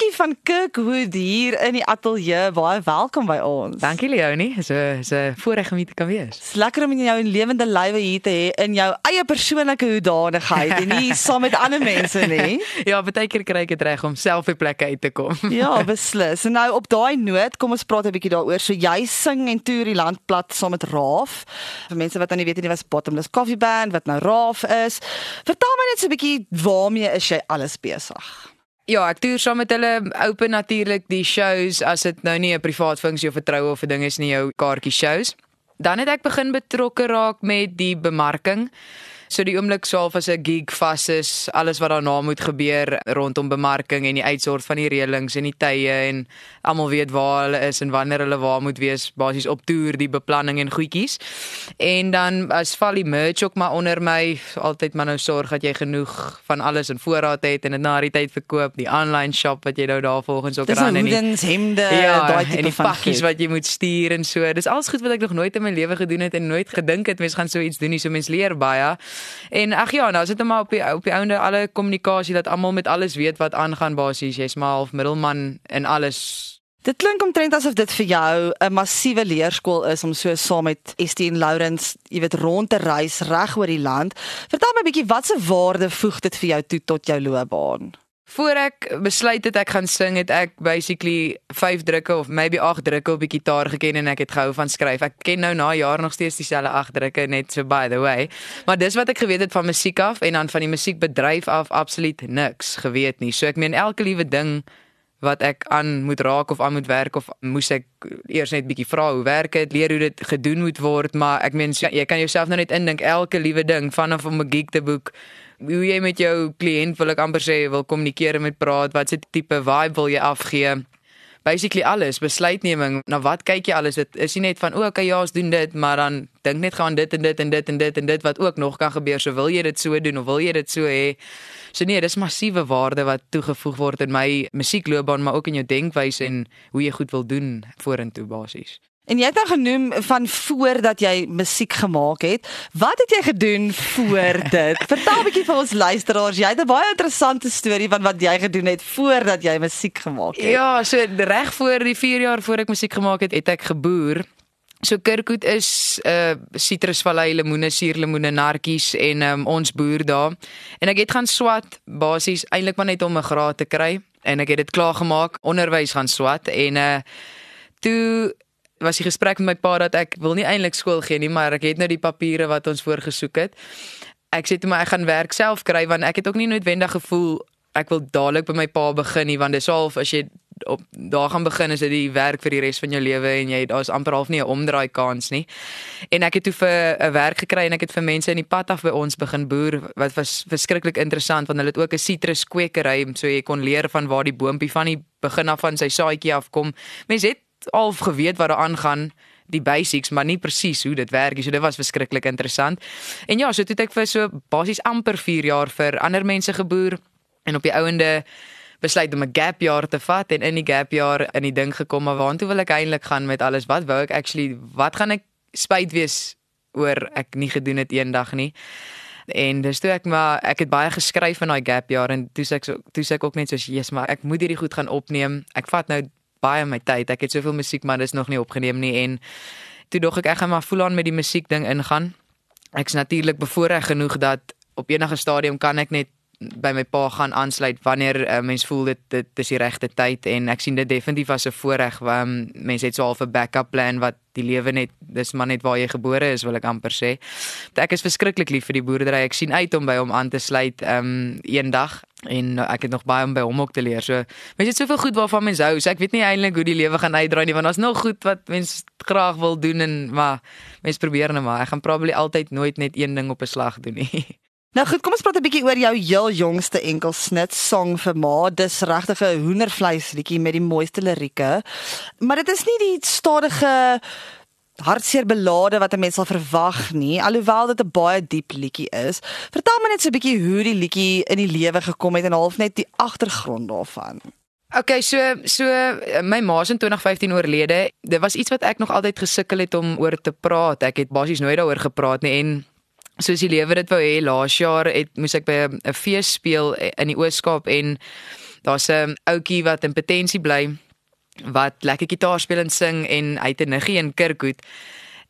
Kirkie van Kirkwood hier in die ateljee. Baie welkom by ons. Dankie Leonie. Dis 'n is 'n voorreg om hier te kan wees. Dis lekker om jou in lewende lywe hier te hê in jou eie persoonlike hoedanigheid en nie saam met ander mense nie. ja, baie keer kry ek dit reg om self op plekke uit te kom. ja, beslis. En nou op daai noot, kom ons praat 'n bietjie daaroor. So jy sing en toer die land plat saam met Raaf. Vir mense wat nou nie weet nie, was Bottomless Coffee Band wat nou Raaf is. Vertel my net so 'n bietjie waarmee is jy alles besig? Ja, ek toer saam met hulle open natuurlik die shows as dit nou nie 'n privaat funksie of 'n troue of 'n ding is nie, jou kaartjie shows. Dan het ek begin betrokke raak met die bemarking. So die oomblik swaalf as 'n gig vas is, alles wat daarna moet gebeur rondom bemarking en die uitsort van die reëlings en die tye en almal weet waar hulle is en wanneer hulle waar moet wees basies op toer die beplanning en goedjies. En dan as val die merch ook maar onder my altyd maar nou sorg dat jy genoeg van alles in voorraad het en dit na die tyd verkoop, die online shop wat jy nou daar volgens ook ran en die hemde, ja, daai tipe en die pakkies wat jy moet stuur en so. Dis alles goed wat ek nog nooit in my lewe gedoen het en nooit gedink het mens gaan so iets doen nie. So mens leer baie. En ag ja, nou sit hom maar op die op die ouende alle kommunikasie dat almal met alles weet wat aangaan basies. Jy's maar half middelman in alles. Dit klink omtrent asof dit vir jou 'n massiewe leerskool is om so saam met Estien Lourens, jy weet, rond te reis reg oor die land. Vertel my 'n bietjie watse waarde voeg dit vir jou toe tot jou loopbaan? Voor ek besluit het ek gaan sing, het ek basically 5 drukke of maybe 8 drukke op die gitaar geken en ek het gehou van skryf. Ek ken nou na jare nog steeds dieselfde 8 drukke net so by the way. Maar dis wat ek geweet het van musiek af en dan van die musiekbedryf af absoluut niks geweet nie. So ek meen elke liewe ding wat ek aan moet raak of aan moet werk of moes ek eers net bietjie vra hoe werk dit, leer hoe dit gedoen moet word, maar ek meen jy kan jouself nou net indink elke liewe ding vanaf om 'n gig te boek hoe jy met jou kliënt wil ek amper sê wil kommunikeer en met praat, wat se tipe vibe wil jy afgee? Basically alles, besluitneming. Na wat kyk jy alles? Dit is nie net van o, okay, ja, ons doen dit, maar dan dink net gaan dit en dit en dit en dit en dit wat ook nog kan gebeur. So wil jy dit so doen of wil jy dit so hê? So nee, dis massiewe waarde wat toegevoeg word in my musiekloopbaan, maar ook in jou denkwyse en hoe jy goed wil doen vorentoe basies. En jy het dan genoem van voordat jy musiek gemaak het. Wat het jy gedoen voor dit? Vertel 'n bietjie vir ons luisteraars. Jy het 'n baie interessante storie van wat jy gedoen het voordat jy musiek gemaak het. Ja, so reg voor die 4 jaar voor ek musiek gemaak het, het ek geboer. So Kirkwood is 'n uh, sitrusvallei, lemoene, suurlemoene, nartjies en um, ons boer daar. En ek het gaan swat basies eintlik maar net om 'n graad te kry en ek het dit klaar gemaak, onderwys gaan swat en uh toe was die gesprek met my pa dat ek wil nie eintlik skool gee nie, maar ek het nou die papiere wat ons voorgesoek het. Ek sê toe maar ek gaan werk self kry want ek het ook nie noodwendig gevoel ek wil dadelik by my pa begin nie want dis half as jy op daar gaan begin is dit die werk vir die res van jou lewe en jy daar's amper half nie 'n omdraai kans nie. En ek het toe vir 'n werk gekry en ek het vir mense in die pad af by ons begin boer wat was verskriklik interessant want hulle het ook 'n sitruskwekery so jy kon leer van waar die boontjie van die begin af van sy saadjie afkom. Mense het al geweet wat daar aangaan die basics maar nie presies hoe dit werk nie. So dit was verskriklik interessant. En ja, so toe het ek vir so basies amper 4 jaar vir ander mense geboer en op die ouende besluit om 'n gap jaar te vat en in die gap jaar in die ding gekom maar waartoe wil ek eintlik gaan met alles? Wat wou ek actually wat gaan ek spyt wees oor ek nie gedoen het eendag nie? En dis toe ek maar ek het baie geskryf in daai gap jaar en toe ek so toe ek ook net soos Jesus maar ek moet hierdie goed gaan opneem. Ek vat nou baie my tyd. Ek het soveel musiek maar dis nog nie opgeneem nie en toe dog ek ek gaan maar voel aan met die musiek ding ingaan. Ek's natuurlik bevoorreg genoeg dat op enige stadium kan ek net by my pa gaan aansluit wanneer uh, mens voel dit dit is die regte tyd en ek sien dit definitief as 'n voorreg want um, mense het so half 'n backup plan wat die lewe net dis maar net waar jy gebore is wil ek amper sê. Ek is verskriklik lief vir die boerdery. Ek sien uit om by hom aan te sluit um eendag en uh, ek het nog baie om by hom ook te leer. So mense het soveel goed waarvan mense hou. So ek weet nie eintlik hoe die lewe gaan uitdraai nie want daar's nog goed wat mense graag wil doen en maar mense probeer net maar. Ek gaan probably altyd nooit net een ding op 'n slag doen nie. Nou goed, kom ons praat 'n bietjie oor jou heel jongste enkelsnit song vir Ma. Dis regtig 'n hoendervleis liedjie met die mooiste lirieke. Maar dit is nie die stadige hartseer belade wat 'n mens sal verwag nie, alhoewel dit 'n baie diep liedjie is. Vertel my net so 'n bietjie hoe die liedjie in die lewe gekom het en half net die agtergrond daarvan. Okay, so so my ma is in 2015 oorlede. Dit was iets wat ek nog altyd gesukkel het om oor te praat. Ek het basies nooit daaroor gepraat nie en soos die lewe dit wou hê laas jaar het moes ek by 'n fees speel in die Ooskaap en Daar's 'n ouetjie wat in potensie bly wat lekker gitaar speel en sing en hy het 'n niggie in Kirkwood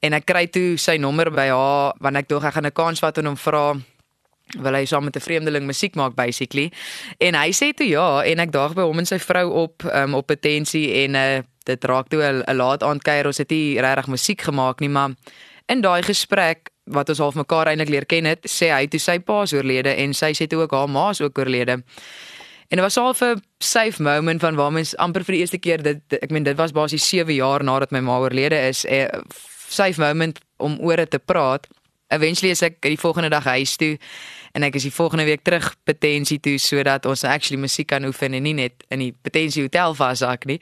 en ek kry toe sy nommer by haar wanneer ek dog ek gaan 'n kans vat en hom vra wil hy saam met 'n vreemdeling musiek maak basically? En hy sê toe ja en ek daag by hom en sy vrou op um, op potensie en uh, dit raak toe 'n laat aand kuier. Ons het nie regtig musiek gemaak nie maar in daai gesprek wat ons half mekaar eintlik leer ken het sê hy toe sy pa is oorlede en sy sê toe ook haar ma is ook oorlede En dit was al 'n safe moment van waar mens amper vir die eerste keer dit ek meen dit was basies 7 jaar nadat my ma oorlede is, 'n eh, safe moment om oor dit te praat. Eventually is ek die volgende dag huis toe en ek is die volgende week terug potensie toe sodat ons actually musiek kan oefen en nie net in die potensie hotel vashak nie.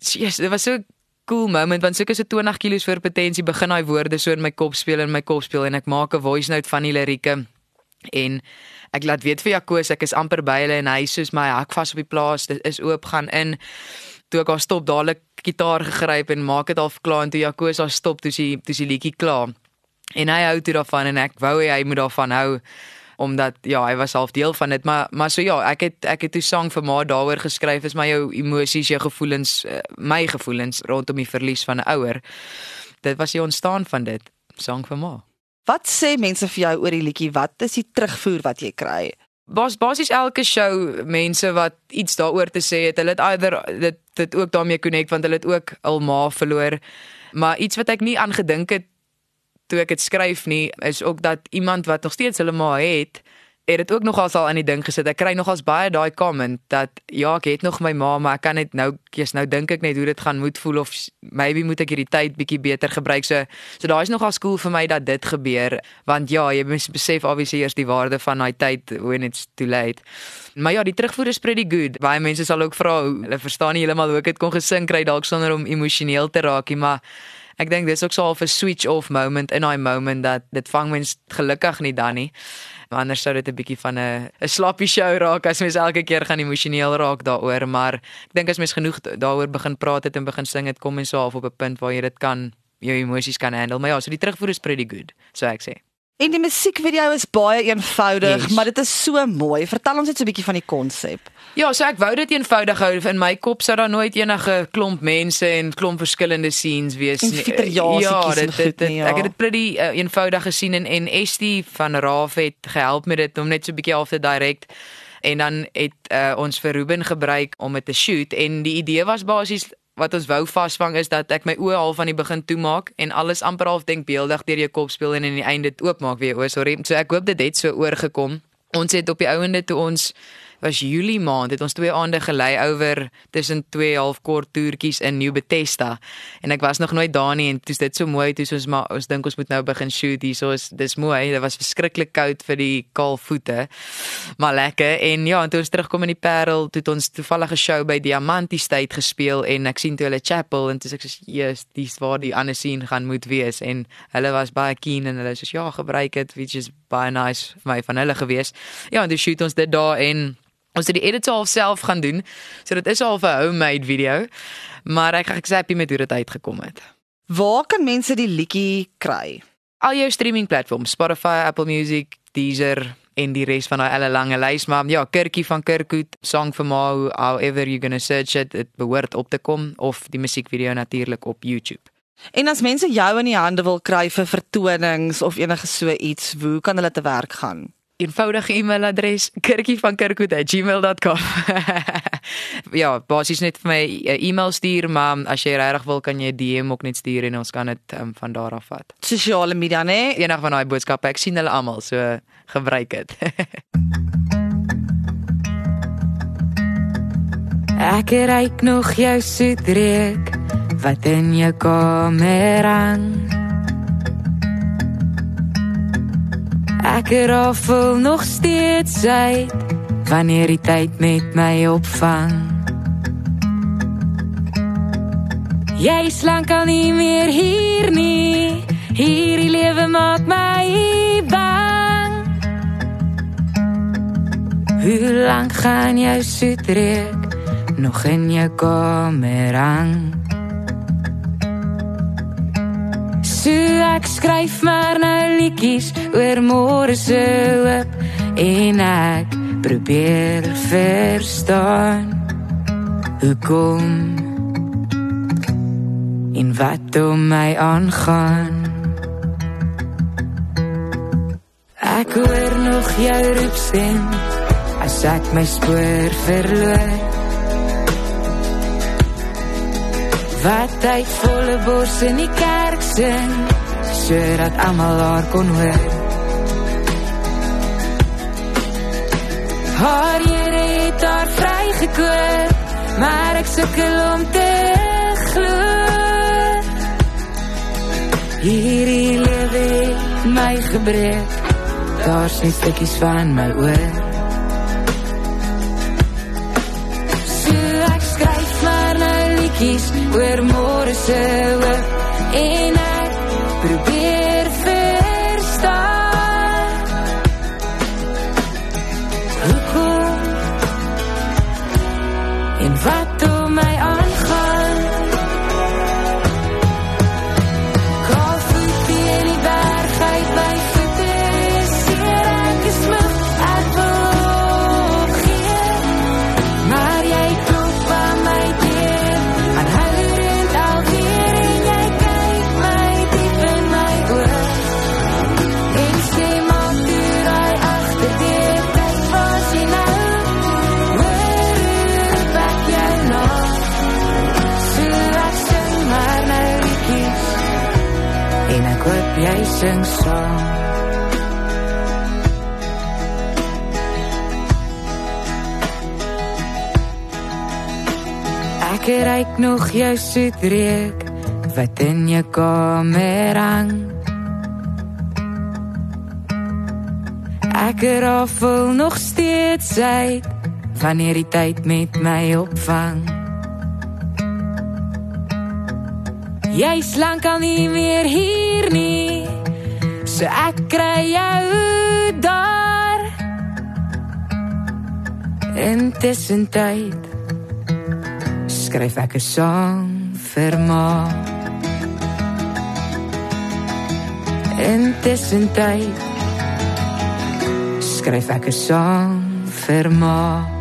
So, yes, dit was so cool moment want soos ek so 20 kg voor potensie begin daai woorde so in my kop speel en my kop speel en ek maak 'n voice note van die lirieke en ek laat weet vir Jakobus ek is amper by hulle en hy soos my hak vas op die plaas. Dit is oop gaan in. Toe ek al stop dadelik gitaar gegryp en maak dit al klaar. En toe Jakobus al stop toe sy toe sy liedjie klaar. En hy hou toe daarvan en ek wou hy moet daarvan hou omdat ja hy was half deel van dit. Maar maar so ja ek het ek het toe sang vir ma daaroor geskryf is my jou emosies jou gevoelens eh, my gevoelens rondom die verlies van 'n ouer. Dit was die ontstaan van dit sang vir ma Wat sê mense vir jou oor die liedjie? Wat is die terugvoer wat jy kry? Bas basies elke show mense wat iets daaroor te sê het, hulle het either dit dit ook daarmee connect want hulle het ook al ma verloor. Maar iets wat ek nie aangedink het toe ek dit skryf nie, is ook dat iemand wat nog steeds hulle ma het, het dit ook nogals al aan die ding gesit. Ek kry nogals baie daai comment dat ja, ek het nog my ma, maar ek kan net nou kies nou dink ek net hoe dit gaan moet voel of maybe moet ek hierdie tyd bietjie beter gebruik. So so daai is nogals cool vir my dat dit gebeur want ja, jy moet besef obviously eers die waarde van daai tyd when it's too late. Maar ja, die terugvoer is pretty good. Baie mense sal ook vra, hulle verstaan nie heeltemal hoe ek dit kon gesing kry dalk sonder om emosioneel te raak nie, maar Ek dink dis ook so 'n switch off moment in daai moment dat dit vang mens gelukkig nie dan nie anders sou dit 'n bietjie van 'n 'n slappie show raak as mens elke keer gaan emosioneel raak daaroor, maar ek dink as mens genoeg daaroor begin praat het en begin sing het, kom mens so half op 'n punt waar jy dit kan jou emosies kan handle. Maar ja, so die terugvoer is pretty good, so ek sê. En die musiekvideo is baie eenvoudig, yes. maar dit is so mooi. Vertel ons net so 'n bietjie van die konsep. Ja, so ek wou dit eenvoudig hou. In my kop sou daar nooit enige klomp mense en klomp verskillende scenes wees nie. Ja, dit, dit, dit, ja. ek het dit pretty uh, eenvoudig gesien en en Estie van Raaf het gehelp met dit om net so 'n bietjie af te direct en dan het uh, ons vir Ruben gebruik om dit te shoot en die idee was basies wat ons wou vasvang is dat ek my oë half aan die begin toemaak en alles amper half denkbeeldig deur jou kop speel en in die einde dit oopmaak weer. O, sorry. So ek hoop dit het so oorgekom. Ons het op die ouende toe ons was Julie maand het ons twee aande gelei oor tussen twee half kort toertjies in New Bethesda. En ek was nog nooit daar nie en dit is dit so mooi toe ons maar ons dink ons moet nou begin shoot hier so is dis mooi dit was verskriklik koud vir die kaal voete maar lekker. En ja en toe ons terugkom in die Parel het ons toevallige show by Diamanti State gespeel en ek sien toe hulle chapel en toe sê ek sê yes dis waar die ander scene gaan moet wees. En hulle was baie keen en hulle sê ja gebruik dit which is baie nice vir my van hulle gewees. Ja en toe shoot ons dit daar en Ons het die editor al self gaan doen. So dit is al 'n homemade video. Maar ek ek happy met hoe dit uitgekom het. Waar kan mense die liedjie kry? Al jou streaming platforms, Spotify, Apple Music, Deezer en die res van daai hele lange lys, maar ja, Kirkie van Kirkwood, Song for Ma, however you going to search it, dit behoort op te kom of die musiekvideo natuurlik op YouTube. En as mense jou in die hande wil kry vir vertonings of enige so iets, hoe kan hulle te werk gaan? Eenvoudige e-mailadres kirkievandkerkhoed@gmail.com. ja, basies net vir my 'n uh, e-mail stuur, maar as jy regtig wil kan jy DM ook net stuur en ons kan dit um, van daar af vat. Sosiale media, né? Eendag van daai boodskappe, ek sien hulle almal, so gebruik dit. ek reik nog jou soet reuk wat in jou kamer hang. Ek raffel nog steeds uit wanneer die tyd met my opvang. Jy slank al nie meer hier nie. Hierdie lewe maak my bang. Hoe lank gaan jou soet reuk nog in jou kamer hang? Ek skryf maar nou liedjies oor môre se hoop en ek probeer verstaan hoekom en wat om my aangaan. Ek hoor nog jou roep stem as ek my spoor verloor. Wat hy volle bors in die kerk sing sodat almal haar kon hoor haar Here het haar vrygekoop maar ek sukkel om te glo. Hierdie lewe my gebreek daar's net stukkies van my oor. Kies oor môre se hoop en ek en saam Ek ruik nog jou soet reuk wat in jou kamer hang. Ek raffel nog steeds uit wanneer die tyd met my opvang. Jy's lankal nie meer hier nie. So ek kry jou daar. Intussen tyd skryf ek 'n sang vir ma. Intussen tyd skryf ek 'n sang vir ma.